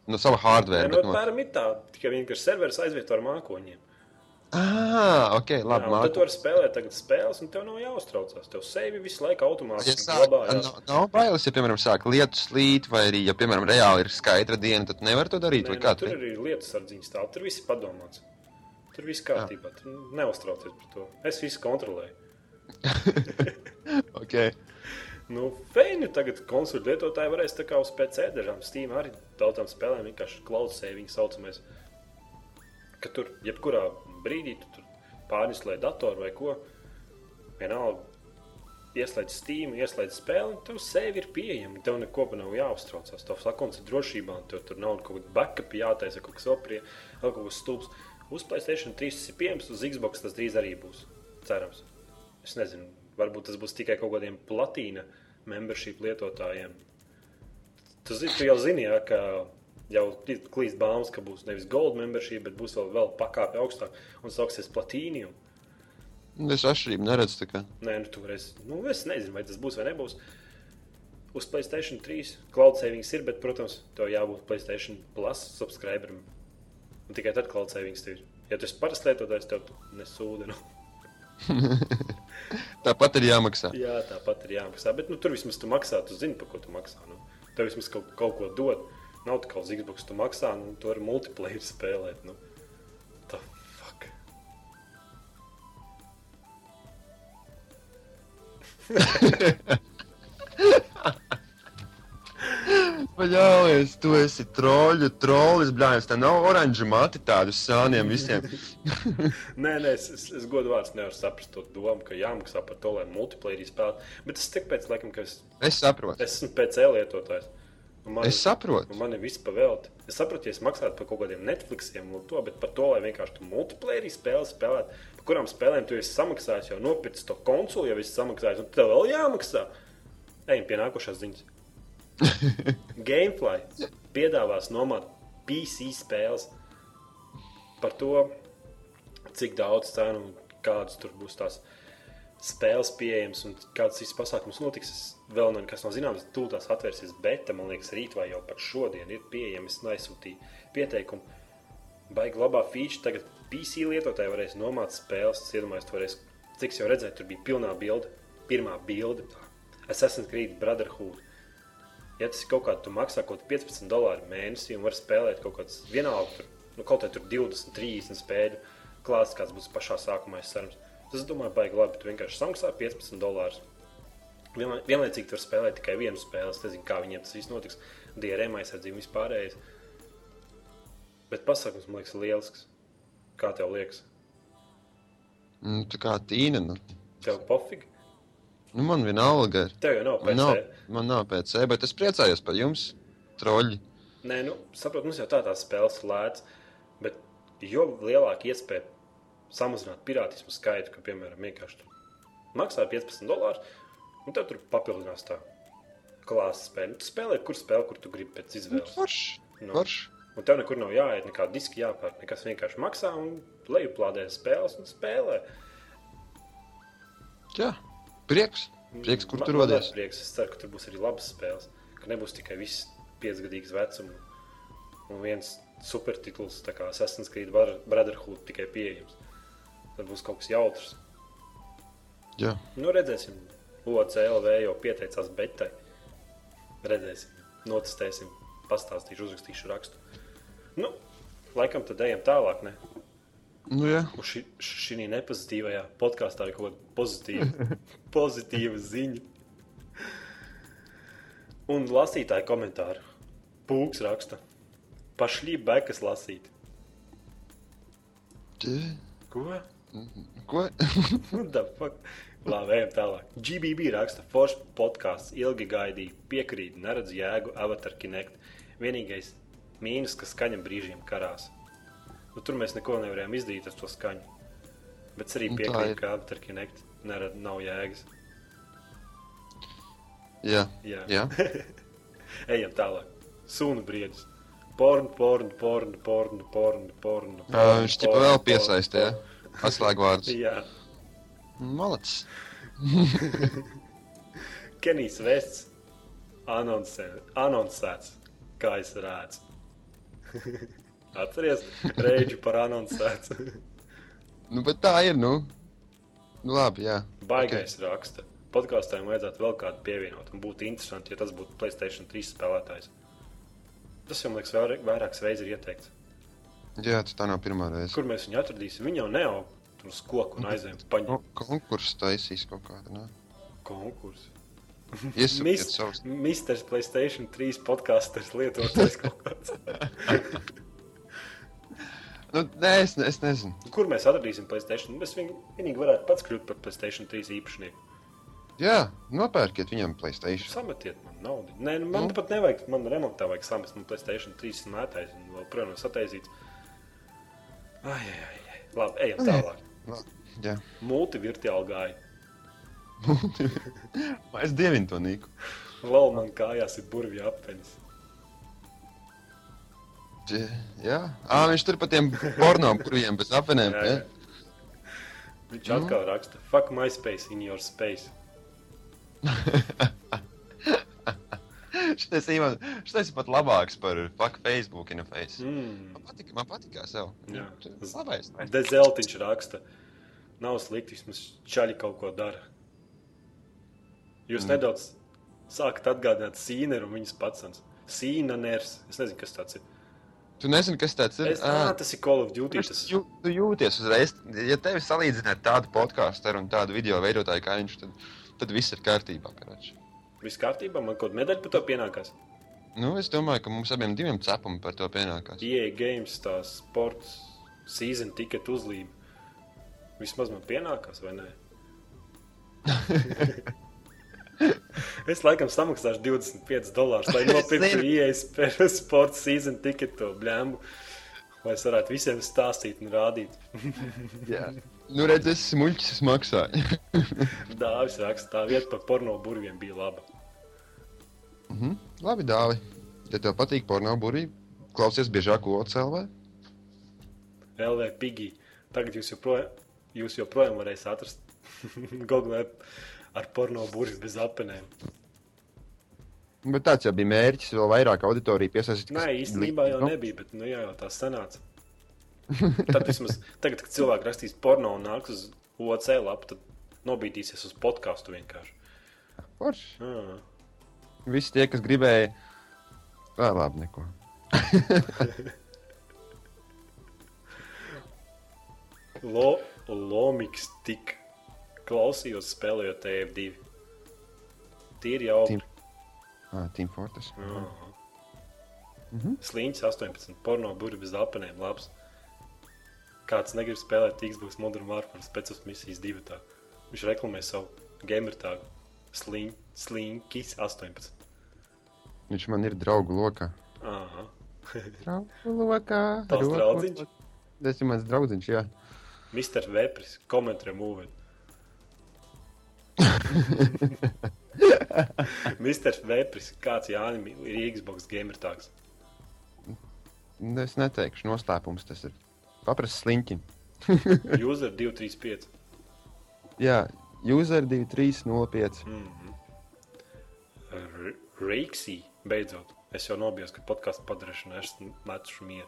no sava hardware. no, bet no... apmēram ir tā, tikai vienkārši serveris aizvieto ar mākoņiem. Ah, ok, labi. Jā, tad tu vari spēlēt tagad spēles, un tev nav jāuztraucās. Tev sevi visu laiku Ja automātiski sāk, glabājās. nav, nav bailes, ja, piemēram, sāk lietus slīt, vai arī, ja, piemēram, reāli ir skaidra diena, tad nevar to darīt. Nē, vai nē, kā tur arī ir lietas sardziņas stāv. Tur viss ir padomāts. Tur viss kārtībā. Neuztraucies par to. Es visu kontrolēju. okay. Nu, Feini tagad konsultu lietotāji varēs tā kā uz PC dažām Steam arī daudzām spēlēm vienkārši cloud saving saucamais. Ka tur jebkurā brīdī tu tur pārneslēji datoru vai ko. Vienalga. Ieslēdz Steam, ieslēdz spēli, un tev sevi ir pieejama. Tev neko nav jāuztraucās. Tev sakons ir drošībā, un tev tur nav kaut kāda backup jātaisa, kaut kas vēl prie, vēl kaut kas stulbs. Uz Playstation 3 tas ir pieejams, uz Xbox tas drīz arī būs. Cerams. Es nezinu, varbūt tas būs tikai kaut kādiem platīna membership lietotājiem. Tu, zini, tu jau zini, ja, ka jau klī- klīst baumas, ka būs nevis gold membership, bet būs vēl, vēl pakāpe augstāk un sauksies platīnium. Es atšķirību neredzu. Nē, nu, varēsi, nu, es nezinu, vai tas būs vai nebūs. Uz Playstation 3 cloud savings ir, bet, protams, tev jābūt Playstation Plus subscriberam. Un tikai tad cloud savings tev. Ja tu esi parasts lietotājs, tev nesūdi. Nu. Tāpat ir jāmaksā. Jā, tāpat ir jāmaksā. Bet nu, tur vismaz tu maksā, tu zini, par ko tu maksā. Nu. Tev vismaz kaut, kaut ko dod. Nav tā kā uz Xbox tu maksā, nu, tu vari multiplayer spēlēt. Nu. The fuck? Paļaujies, tu esi troļu, trolis, blāņas. Tā nav oranža mati tādus sāniem visiem. Nē, nē, es, es, es godu vārds nevaru saprast to domu, ka jāmaksā par to, lai multiplayer spēlētu. Bet tas tik pēc, laikam, ka es, Es saprotu. es esmu PC lietotājs. Un Man, Es saprotu. un man ir viss pavēlti. Es saprotu, ja es maksātu par kaut kādiem Netflixiem to, bet par to, lai vienkārši tu multiplayer spēli spēlētu, par kurām spēlēm tu esi samaksājis, jau nopircis to konsoli, jau esi samaksājis, un tev vēl jāmaksā. Ejam pie nākošās ziņas. Gamefly piedāvās nomāt PC spēles par to, cik daudz cenu un kādas tur būs tās spēles pieejamas un kāds cits pasākums notiks. Es vēl nekas nav zināms, tūlīt atvērsies beta, man liekas, rīt vai jau pat šodien ir pieejami. Es aizsūtīju pieteikumu. Baigi labā feature, tagad PC lietotāji varēs nomāt spēles. Es iedomājos, varēs, cik jau redzēju, tur bija pilnā bilde, pirmā bilde. Assassin's Creed Brotherhood. Ja tas kaut kāds, tu maksā kaut 15 dolāru mēnesī un var spēlēt kaut kāds vienalga, tur, nu, kaut kā tur 20, 30 spēļu klāsts, kāds būs pašā sākumā, cerams. Tas, es domāju, baigi labi. Tu vienkārši samaksā 15 dolārus. Vienlai, vienlaicīgi tur spēlē tikai vienu spēli. Es nezinu, kā viņiem tas viss notiks. DRM aizsardzība vispārējais. Bet pasākums man liekas lielisks. Kā tev liekas? Nu, tā kā tīna. Nu, Tev pofīgi? Nu man vienalga ir. Tev jau nav Man pēc nav, man nav PC, bet es priecājos par jums, troļļi. Nē, nu, saprotu, mums jau tā tās spēles lētas. Bet jo lielāka iespēja samazināt pirātismu skaitu, ka, piemēram, vienkārši maksā 15 dolārus, un tad tur papildinās tā klāsts spēle. Tu spēlē, kur spēlē, kur tu gribi pēc Nu, izvēles. Forši. Nu. Forši. Un tev nekur nav jāiet, nekāda diska jāpērk. Nekas vienkārši maksā un lejuplādē spēles un spēlē. Jā, prieks. Prieks, kur Man- tu man rodies. Prieks. Es ceru, ka tur būs arī labas spēles. Ka nebūs tikai viss piecgadīgs vecums un viens supertituls, tā kā Assassin's Creed Brotherhood, tikai pieejams. Tad būs kaut kas jautrs. Jā. Nu, redzēsim. OCLV jau pieteicās betai. Redzēsim, notestēsim, pastāstīšu, uzrakstīšu rakstu. Nu, laikam tad ejam tālāk. Ne? Nu, jā. Uz šī, nepozitīvajā podkāstā ir kaut kāda pozitīva, pozitīva ziņa. Un lasītāji komentāri. Pūks raksta. Pašlī bekas lasīt. Ko? Ko? The fuck? Labi, ejam tālāk. GBB raksta, foršs podkāsts, ilgi gaidīju, piekrīt, neredzu jēgu Avatar Kinect. Vienīgais mīnus, ka skaņa brīžiem karās. Nu, tur mēs neko nevarējām izdarīt ar to skaņu. Bet es arī Nu, piekrītu, ka Avatar Kinect nerad, nav jēgas. Jā. Jā. Jā. Ejam tālāk. Sūnu briedis. Porn, porn, porn, porn, porn, porn. Ā, Viņš tikai vēl piesaistē. Atslēgvārds. Jā. Malacis. Kenijs Vests anonsē, anonsēts, kā es redzu. Atceries, reģi par anonsēts. Nu, bet tā ir, nu. Nu, labi, jā. Baigais okay. raksta. Podkāstām vajadzētu vēl kādu pievienot. Un būtu interesanti, ja tas būtu Playstation 3 spēlētājs. Tas jau, man liekas, vairāk, vairākas reizes ir ieteikts. Jā, tā nav pirmā reize. Kur mēs viņu atradīsim? Viņa jau neaug tur uz koku un aizējām paņemt Ko- Konkurss taisīs kaut kādu, ne? konkursu. Iesūtiet Mis- savus. Misters Playstation 3 podkāsters lietotājs kaut kāds. Nu, nē, es, ne- es nezinu. Kur mēs atradīsim Playstation? Mēs viņu vienīgi varētu pats kļūt par Playstation 3 īpašnieku. Jā, nopērkiet viņam Playstation. Sametiet man naudu. Nē, nu, man nu. pat nevajag, man remontā vajag samest. Man Playstation 3 mētājs un vēl projām sataisīts. Ai, ai, ai. Labi, ejam tālāk. La- Jā. Multivirtuāli gāja. Es dievinu to Niku. Vēl man kājās ir burvju apenis. Jā, à, viņš tur pa tiem porno kuriem bez jā. Viņš atkal raksta, fuck my space in your space. Šitais, Ivan, šitais ir pat labāks par fuck Facebook interface. Mm. Man patīk, man patīk sev. Jā. Labais. Dezeltiņš raksta, nav slikti, vismaz čaļi kaut ko dara. Jūs mm. nedaudz sākat atgādināt sīneru un viņas pacens. Sīnaners, es nezinu, kas tāds ir. Tu nezini, kas tas ir? Es, ā, tas ir Call of Duty. Tas jū, tu jūties uzreiz, ja tevi salīdzināt tādu podkāstu un tādu video veidotāju kā viņš, tad, tad viss ir kārtībā. Karač. viss kārtībā, man kaut kāda medaļa par to pienākās. Nu, es domāju, ka mums abiem diviem cepumi par to pienākās. EA Games, tā sports, season ticket uzlīme. Vismaz man pienākās, vai ne? es laikam samaksāšu 25 dolārus, lai nopirktu sports season ticket to bļēmu. Lai es varētu visiem stāstīt un rādīt. Jā. Nu, redz, es muļķis, maksāju. Dāvis raksta, tā vieta par porno burviem bija laba. mhm. Labi, dāvi. Ja tev patīk porno burī, klausies biežāk OCLV. LV Piggy. Tagad jūs joprojām, jūs joprojām varēsiet atrast Google ar porno burbuļu bez apenēm. Bet tāds jau bija mērķis, vēl vairāk auditoriju piesaistīt. Nē, īstenībā jau nebija, bet nu, jā, jau tā sanāca. Tad vismaz tagad, kad cilvēki rakstīs porno un nāks uz OC lapu, tad nobīdīsies uz podkāstu vienkārši. Forši. Jā. Visi tie, kas gribēja, vēl labi, neko. Lo, Lomiks tik klausījos spēlējot TF2. Tīri jau. Team- Ah, Team Fortress. Mhm. Sliņķis 18, porno burbuļs bez apenēm. Labs. Kāds negrib spēlēt Xbox Modern Warfare speciālas misijas divi. Tā. Viņš reklamē savu gamer tādu sliņ, sliņķis 18. Viņš man ir draugu lokā. Aha. Draugu lokā. Roku draudziņš? Tas ir mans draudziņš, jā. Mr. Vepris, comment remove. Mr. Vepris, kāds Jānis ir Xbox gamer tāds? Nu, Es neteikšu, noslēpums tas ir. Paprasti sliņķim. User 235. Jā, user 2305. Mm -hmm. Reiksī, beidzot. Es jau nobijos, ka podkāstu padarīšanu es metu mieru.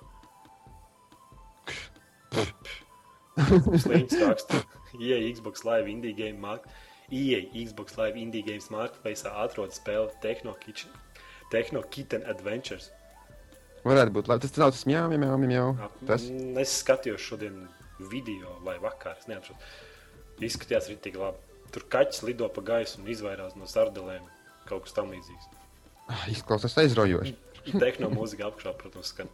Sliņķis raksta, ieej Xbox Live Indie Game Market. Ieej Xbox Live Indie Games Marketplace atrodas spēle Techno Kitchen, Techno Kitten Adventures. Varētu būt labi. Tas nav tas mjau, mjau, mjau. Tas Mm, Es skatījos šodien video vai vakar, es neatceros. Izskatījās tik labi. Tur kaķis lido pa gaisu un izvairās no sardelēm. Kaut kas tam līdzīgs. ah, izklausās aizraujoši. Tehno mūzika apakšā, protams, skan.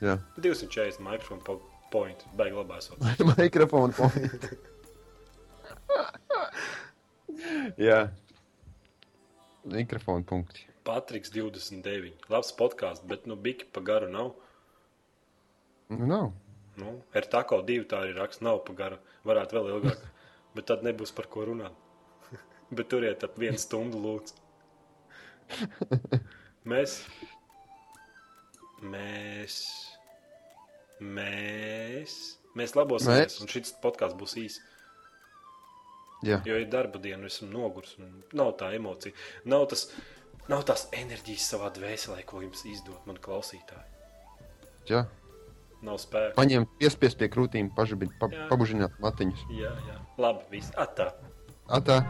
Jā, 240 mikrofonu po point, baigi labās. mikrofonu point. Jā, mikrofonu punkti. Patriks 29. Labs podkāsts, bet nu biki pa garu nav. Nu, nav. Nu, ar tako divi tā arī raksts nav pa garu. Varētu vēl ilgāk, bet tad nebūs par ko runāt. bet turiet ap vienu stundu lūdzu. Mēs, mēs, mēs, mēs labosimies, un šis podkāsts būs īss. Jā, Jo ir darba diena, esmu noguris. un Nav tā emocija. Nav, tas, nav tās enerģijas savā dvēselē, ko jums izdod man klausītāji. jā. Nav spēka. Paņemt, piespiest pie krūtīm, pažabīt, pa, pabužināt matiņus. Jā, jā. Labi, viss. Atā. Atā.